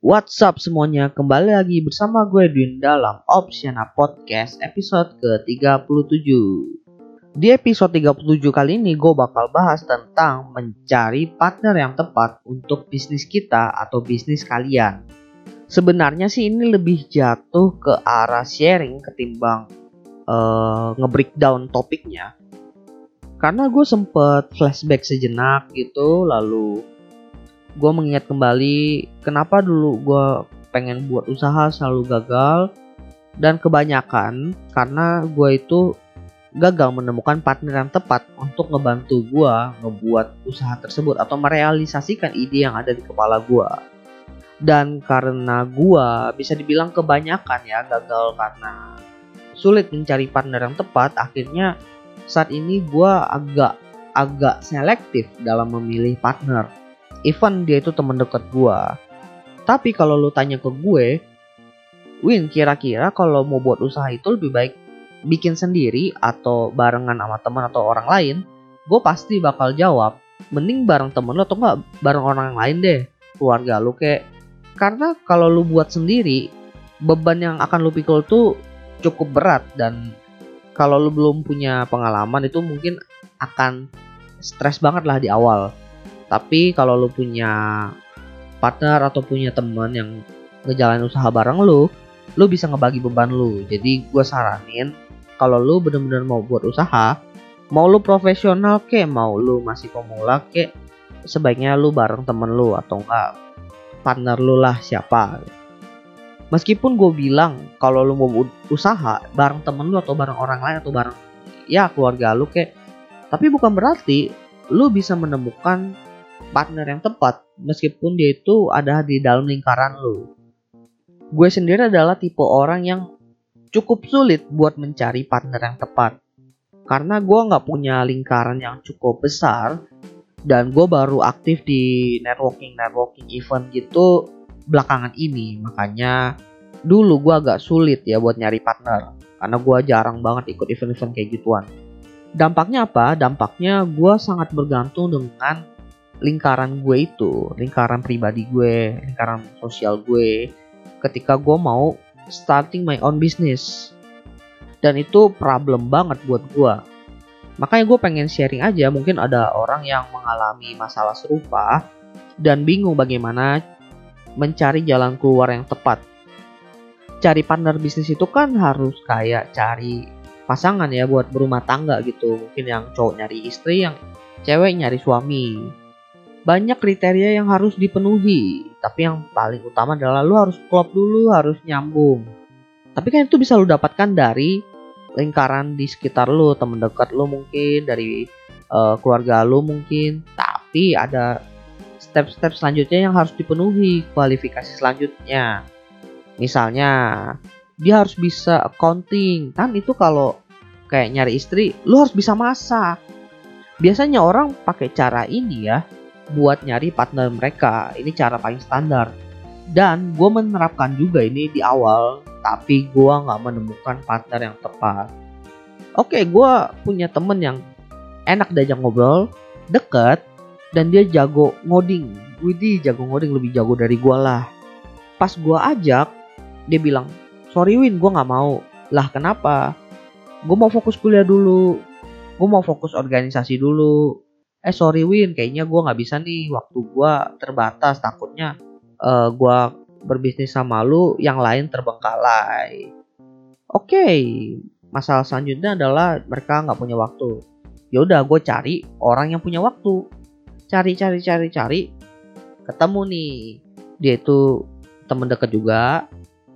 What's up semuanya, kembali lagi bersama gue Edwin dalam Opsiana Podcast episode ke-37. Di episode 37 kali ini gue bakal bahas tentang mencari partner yang tepat untuk bisnis kita atau bisnis kalian. Sebenarnya sih ini lebih jatuh ke arah sharing ketimbang uh, nge-breakdown topiknya. Karena gue sempet flashback sejenak gitu lalu gue mengingat kembali kenapa dulu gue pengen buat usaha selalu gagal dan kebanyakan karena gue itu gagal menemukan partner yang tepat untuk ngebantu gue ngebuat usaha tersebut atau merealisasikan ide yang ada di kepala gue dan karena gue bisa dibilang kebanyakan ya gagal karena sulit mencari partner yang tepat akhirnya saat ini gue agak agak selektif dalam memilih partner even dia itu teman dekat gua. Tapi kalau lu tanya ke gue, Win kira-kira kalau mau buat usaha itu lebih baik bikin sendiri atau barengan sama teman atau orang lain, gue pasti bakal jawab mending bareng temen lo atau enggak bareng orang lain deh keluarga lu kayak karena kalau lu buat sendiri beban yang akan lu pikul tuh cukup berat dan kalau lu belum punya pengalaman itu mungkin akan stres banget lah di awal tapi kalau lu punya partner atau punya teman yang ngejalanin usaha bareng lu, lu bisa ngebagi beban lu. Jadi gue saranin kalau lu bener-bener mau buat usaha, mau lu profesional ke, mau lu masih pemula ke, sebaiknya lu bareng temen lu atau enggak partner lu lah siapa. Meskipun gue bilang kalau lu mau usaha bareng temen lu atau bareng orang lain atau bareng ya keluarga lu kayak tapi bukan berarti lu bisa menemukan partner yang tepat meskipun dia itu ada di dalam lingkaran lu. Gue sendiri adalah tipe orang yang cukup sulit buat mencari partner yang tepat. Karena gue nggak punya lingkaran yang cukup besar dan gue baru aktif di networking networking event gitu belakangan ini makanya dulu gue agak sulit ya buat nyari partner karena gue jarang banget ikut event-event kayak gituan dampaknya apa dampaknya gue sangat bergantung dengan lingkaran gue itu, lingkaran pribadi gue, lingkaran sosial gue, ketika gue mau starting my own business. Dan itu problem banget buat gue. Makanya gue pengen sharing aja, mungkin ada orang yang mengalami masalah serupa dan bingung bagaimana mencari jalan keluar yang tepat. Cari partner bisnis itu kan harus kayak cari pasangan ya buat berumah tangga gitu. Mungkin yang cowok nyari istri, yang cewek nyari suami banyak kriteria yang harus dipenuhi. Tapi yang paling utama adalah lu harus klop dulu, harus nyambung. Tapi kan itu bisa lu dapatkan dari lingkaran di sekitar lu, temen dekat lu mungkin, dari uh, keluarga lu mungkin. Tapi ada step-step selanjutnya yang harus dipenuhi, kualifikasi selanjutnya. Misalnya, dia harus bisa accounting. Kan itu kalau kayak nyari istri, lu harus bisa masak. Biasanya orang pakai cara ini ya, buat nyari partner mereka. Ini cara paling standar. Dan gue menerapkan juga ini di awal, tapi gue nggak menemukan partner yang tepat. Oke, gue punya temen yang enak diajak ngobrol, deket, dan dia jago ngoding. Widih, jago ngoding lebih jago dari gue lah. Pas gue ajak, dia bilang, sorry Win, gue nggak mau. Lah kenapa? Gue mau fokus kuliah dulu. Gue mau fokus organisasi dulu eh sorry Win. Kayaknya gue nggak bisa nih. Waktu gue terbatas. Takutnya uh, eh, gue berbisnis sama lu yang lain terbengkalai. Oke. Okay, masalah selanjutnya adalah mereka nggak punya waktu. Yaudah gue cari orang yang punya waktu. Cari cari cari cari. Ketemu nih. Dia itu temen deket juga.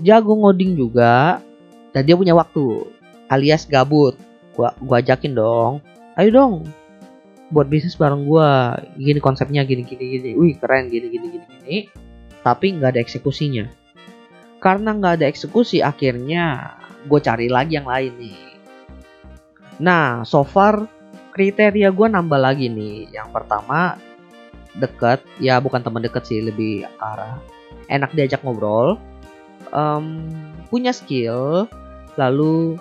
Jago ngoding juga. Dan dia punya waktu. Alias gabut. Gua gua ajakin dong. Ayo dong buat bisnis bareng gue gini konsepnya gini gini gini. Wih keren gini gini gini gini. Tapi nggak ada eksekusinya. Karena nggak ada eksekusi akhirnya gue cari lagi yang lain nih. Nah so far kriteria gue nambah lagi nih. Yang pertama deket. Ya bukan teman deket sih lebih arah. Enak diajak ngobrol. Um, punya skill lalu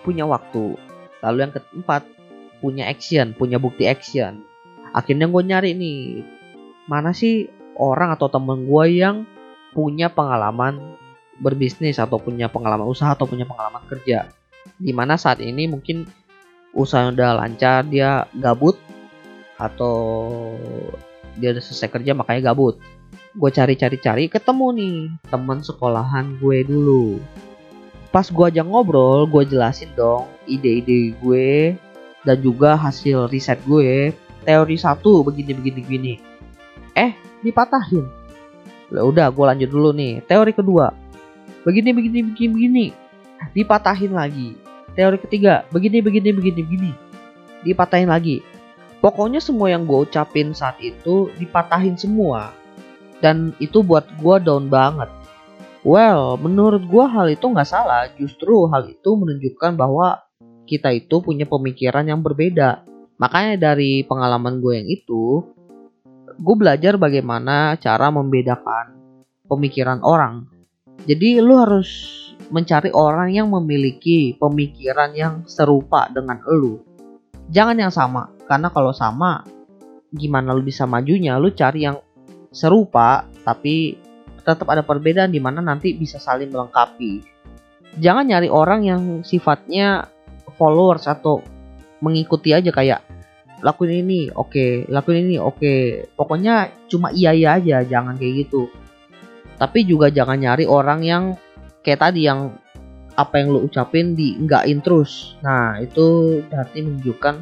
punya waktu. Lalu yang keempat punya action punya bukti action. Akhirnya gue nyari nih mana sih orang atau temen gue yang punya pengalaman berbisnis atau punya pengalaman usaha atau punya pengalaman kerja. Di mana saat ini mungkin usaha udah lancar dia gabut atau dia udah selesai kerja makanya gabut. Gue cari-cari-cari ketemu nih teman sekolahan gue dulu. Pas gue aja ngobrol gue jelasin dong ide-ide gue dan juga hasil riset gue teori satu begini begini begini eh dipatahin. Udah gue lanjut dulu nih. Teori kedua. Begini begini begini begini dipatahin lagi. Teori ketiga. Begini begini begini begini dipatahin lagi. Pokoknya semua yang gue ucapin saat itu dipatahin semua. Dan itu buat gue down banget. Well menurut gue hal itu nggak salah. Justru hal itu menunjukkan bahwa kita itu punya pemikiran yang berbeda makanya dari pengalaman gue yang itu gue belajar bagaimana cara membedakan pemikiran orang jadi lu harus mencari orang yang memiliki pemikiran yang serupa dengan lu. Jangan yang sama, karena kalau sama gimana lu bisa majunya? Lu cari yang serupa tapi tetap ada perbedaan di mana nanti bisa saling melengkapi. Jangan nyari orang yang sifatnya followers atau mengikuti aja kayak lakuin ini oke okay, lakuin ini oke. Okay. pokoknya cuma iya iya aja jangan kayak gitu. Tapi juga jangan nyari orang yang kayak tadi yang apa yang lu ucapin di enggakin terus. Nah itu berarti menunjukkan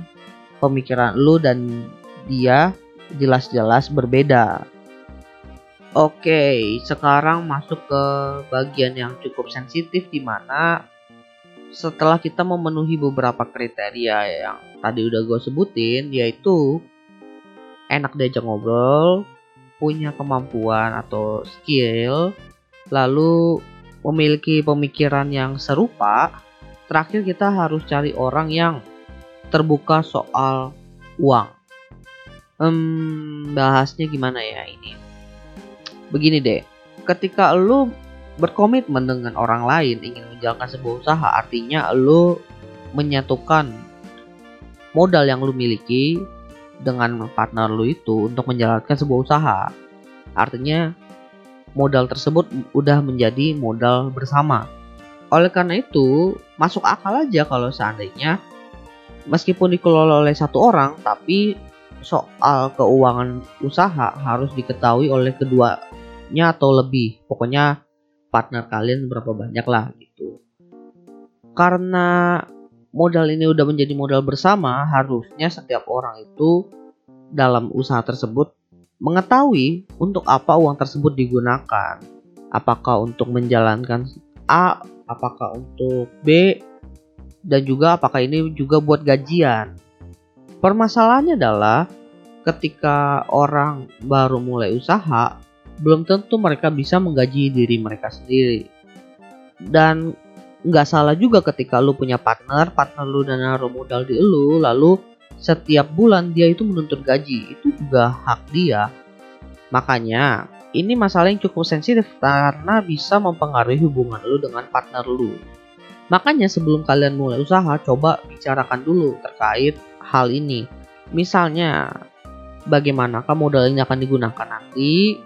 pemikiran lu dan dia jelas-jelas berbeda. Oke sekarang masuk ke bagian yang cukup sensitif di mana setelah kita memenuhi beberapa kriteria yang tadi udah gue sebutin yaitu enak diajak ngobrol punya kemampuan atau skill, lalu memiliki pemikiran yang serupa, terakhir kita harus cari orang yang terbuka soal uang. Hmm, bahasnya gimana ya ini? Begini deh, ketika lu berkomitmen dengan orang lain ingin menjalankan sebuah usaha, artinya lu menyatukan modal yang lu miliki dengan partner lu itu untuk menjalankan sebuah usaha. Artinya modal tersebut udah menjadi modal bersama. Oleh karena itu, masuk akal aja kalau seandainya meskipun dikelola oleh satu orang, tapi soal keuangan usaha harus diketahui oleh keduanya atau lebih. Pokoknya partner kalian berapa banyak lah gitu. Karena modal ini udah menjadi modal bersama, harusnya setiap orang itu dalam usaha tersebut mengetahui untuk apa uang tersebut digunakan. Apakah untuk menjalankan A, apakah untuk B, dan juga apakah ini juga buat gajian. Permasalahannya adalah ketika orang baru mulai usaha, belum tentu mereka bisa menggaji diri mereka sendiri. Dan nggak salah juga ketika lu punya partner, partner lu dan naruh modal di lu, lalu setiap bulan dia itu menuntut gaji, itu juga hak dia. Makanya, ini masalah yang cukup sensitif karena bisa mempengaruhi hubungan lu dengan partner lu. Makanya sebelum kalian mulai usaha, coba bicarakan dulu terkait hal ini. Misalnya, bagaimanakah modal ini akan digunakan nanti,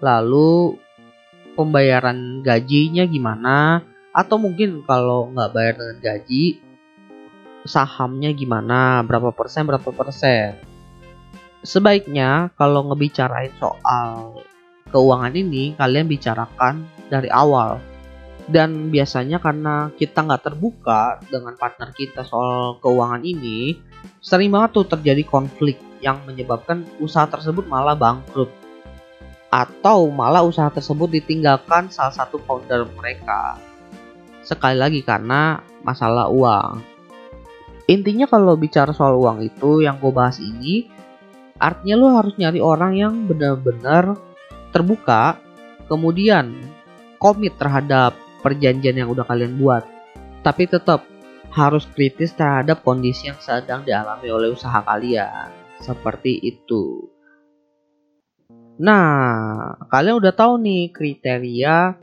lalu pembayaran gajinya gimana, atau mungkin kalau nggak bayar dengan gaji sahamnya gimana? Berapa persen berapa persen? Sebaiknya kalau ngebicarain soal keuangan ini kalian bicarakan dari awal. Dan biasanya karena kita nggak terbuka dengan partner kita soal keuangan ini sering banget tuh terjadi konflik yang menyebabkan usaha tersebut malah bangkrut atau malah usaha tersebut ditinggalkan salah satu founder mereka Sekali lagi karena masalah uang. Intinya kalau bicara soal uang itu yang gue bahas ini, artinya lo harus nyari orang yang benar-benar terbuka, kemudian komit terhadap perjanjian yang udah kalian buat. Tapi tetap harus kritis terhadap kondisi yang sedang dialami oleh usaha kalian. Seperti itu. Nah, kalian udah tahu nih kriteria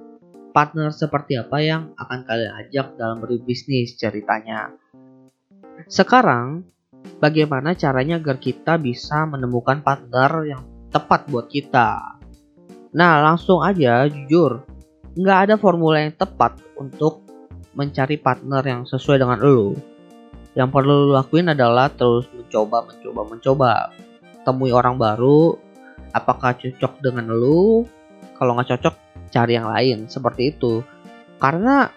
partner seperti apa yang akan kalian ajak dalam berbisnis ceritanya. Sekarang, bagaimana caranya agar kita bisa menemukan partner yang tepat buat kita? Nah, langsung aja jujur, nggak ada formula yang tepat untuk mencari partner yang sesuai dengan lo. Yang perlu lo lakuin adalah terus mencoba, mencoba, mencoba. Temui orang baru, apakah cocok dengan lu? Kalau nggak cocok cari yang lain. Seperti itu. Karena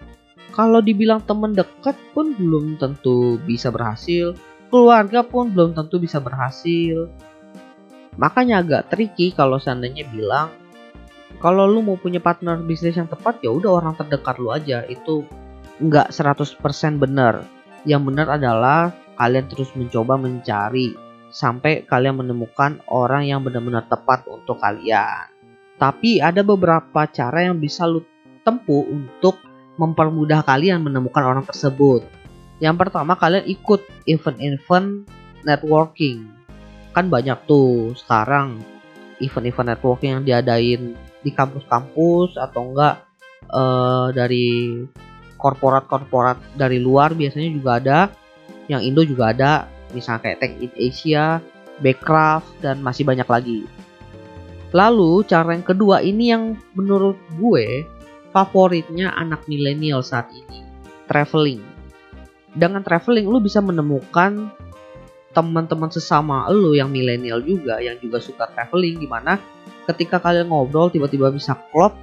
kalau dibilang teman dekat pun belum tentu bisa berhasil. Keluarga pun belum tentu bisa berhasil. Makanya agak tricky kalau seandainya bilang kalau lu mau punya partner bisnis yang tepat ya udah orang terdekat lu aja. Itu nggak 100% benar. Yang benar adalah kalian terus mencoba mencari sampai kalian menemukan orang yang benar-benar tepat untuk kalian. Tapi ada beberapa cara yang bisa lu tempuh untuk mempermudah kalian menemukan orang tersebut. Yang pertama kalian ikut event-event networking. Kan banyak tuh sekarang event-event networking yang diadain di kampus-kampus atau enggak uh, dari korporat-korporat dari luar biasanya juga ada. Yang Indo juga ada misalnya kayak Tech in Asia, Backcraft, dan masih banyak lagi. Lalu cara yang kedua ini yang menurut gue favoritnya anak milenial saat ini, traveling. Dengan traveling lu bisa menemukan teman-teman sesama lu yang milenial juga yang juga suka traveling di mana ketika kalian ngobrol tiba-tiba bisa klop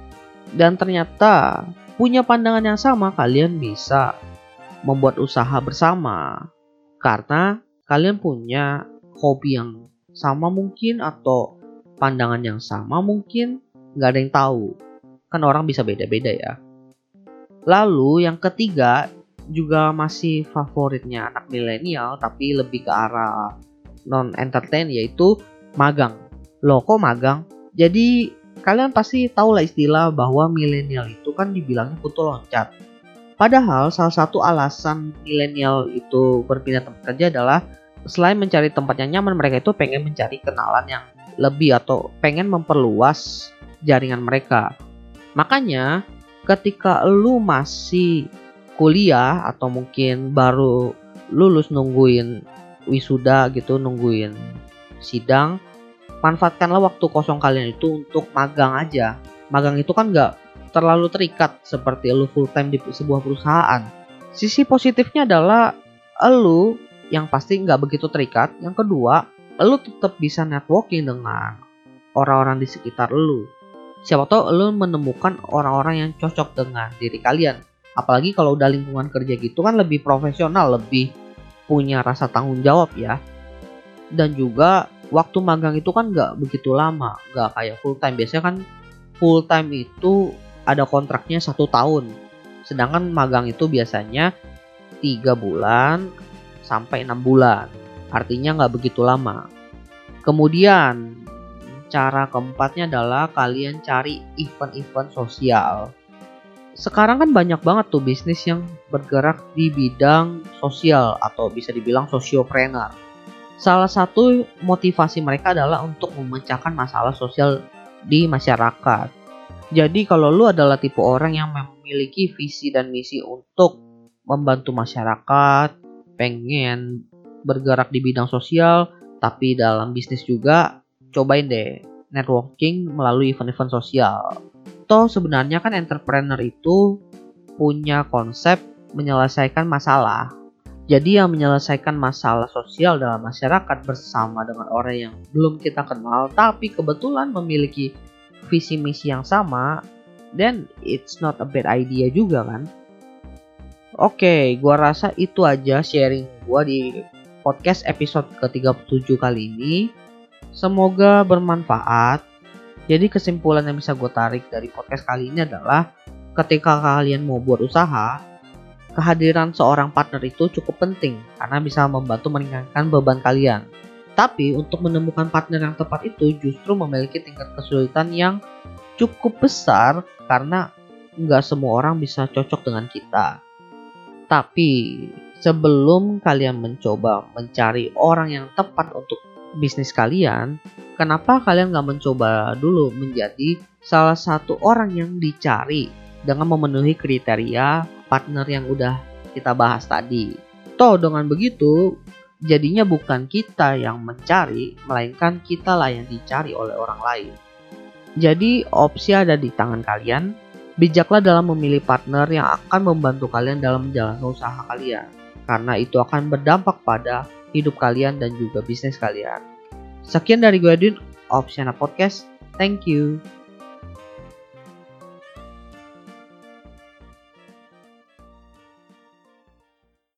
dan ternyata punya pandangan yang sama kalian bisa membuat usaha bersama karena kalian punya hobi yang sama mungkin atau pandangan yang sama mungkin? Nggak ada yang tahu. Kan orang bisa beda-beda ya. Lalu yang ketiga juga masih favoritnya anak milenial tapi lebih ke arah non entertain yaitu magang. Loh kok magang? Jadi kalian pasti tahu lah istilah bahwa milenial itu kan dibilangnya kutu loncat. Padahal salah satu alasan milenial itu berpindah tempat kerja adalah selain mencari tempat yang nyaman, mereka itu pengen mencari kenalan yang lebih atau pengen memperluas jaringan mereka. Makanya ketika lu masih kuliah atau mungkin baru lulus nungguin wisuda gitu, nungguin sidang, manfaatkanlah waktu kosong kalian itu untuk magang aja. Magang itu kan nggak terlalu terikat seperti lu full time di sebuah perusahaan. Sisi positifnya adalah lu yang pasti nggak begitu terikat. Yang kedua, lu tetap bisa networking dengan orang-orang di sekitar lu. Siapa tahu lu menemukan orang-orang yang cocok dengan diri kalian. Apalagi kalau udah lingkungan kerja gitu kan lebih profesional, lebih punya rasa tanggung jawab ya. Dan juga waktu magang itu kan nggak begitu lama, nggak kayak full time. Biasanya kan full time itu ada kontraknya satu tahun. Sedangkan magang itu biasanya tiga bulan sampai enam bulan. Artinya nggak begitu lama. Kemudian cara keempatnya adalah kalian cari event-event sosial. Sekarang kan banyak banget tuh bisnis yang bergerak di bidang sosial atau bisa dibilang sosiopreneur. Salah satu motivasi mereka adalah untuk memecahkan masalah sosial di masyarakat. Jadi kalau lu adalah tipe orang yang memiliki visi dan misi untuk membantu masyarakat, pengen bergerak di bidang sosial, tapi dalam bisnis juga, cobain deh networking melalui event-event sosial. Toh sebenarnya kan entrepreneur itu punya konsep menyelesaikan masalah. Jadi yang menyelesaikan masalah sosial dalam masyarakat bersama dengan orang yang belum kita kenal tapi kebetulan memiliki visi misi yang sama, then it's not a bad idea juga kan. Oke, gua rasa itu aja sharing gua di podcast episode ke-37 kali ini. Semoga bermanfaat. Jadi kesimpulan yang bisa gue tarik dari podcast kali ini adalah ketika kalian mau buat usaha, kehadiran seorang partner itu cukup penting karena bisa membantu meringankan beban kalian. Tapi untuk menemukan partner yang tepat itu justru memiliki tingkat kesulitan yang cukup besar karena nggak semua orang bisa cocok dengan kita. Tapi sebelum kalian mencoba mencari orang yang tepat untuk bisnis kalian, kenapa kalian nggak mencoba dulu menjadi salah satu orang yang dicari dengan memenuhi kriteria partner yang udah kita bahas tadi. Toh dengan begitu, jadinya bukan kita yang mencari, melainkan kita lah yang dicari oleh orang lain. Jadi opsi ada di tangan kalian, bijaklah dalam memilih partner yang akan membantu kalian dalam menjalankan usaha kalian. Karena itu akan berdampak pada hidup kalian dan juga bisnis kalian. Sekian dari gue Edwin, Opsiana Podcast. Thank you.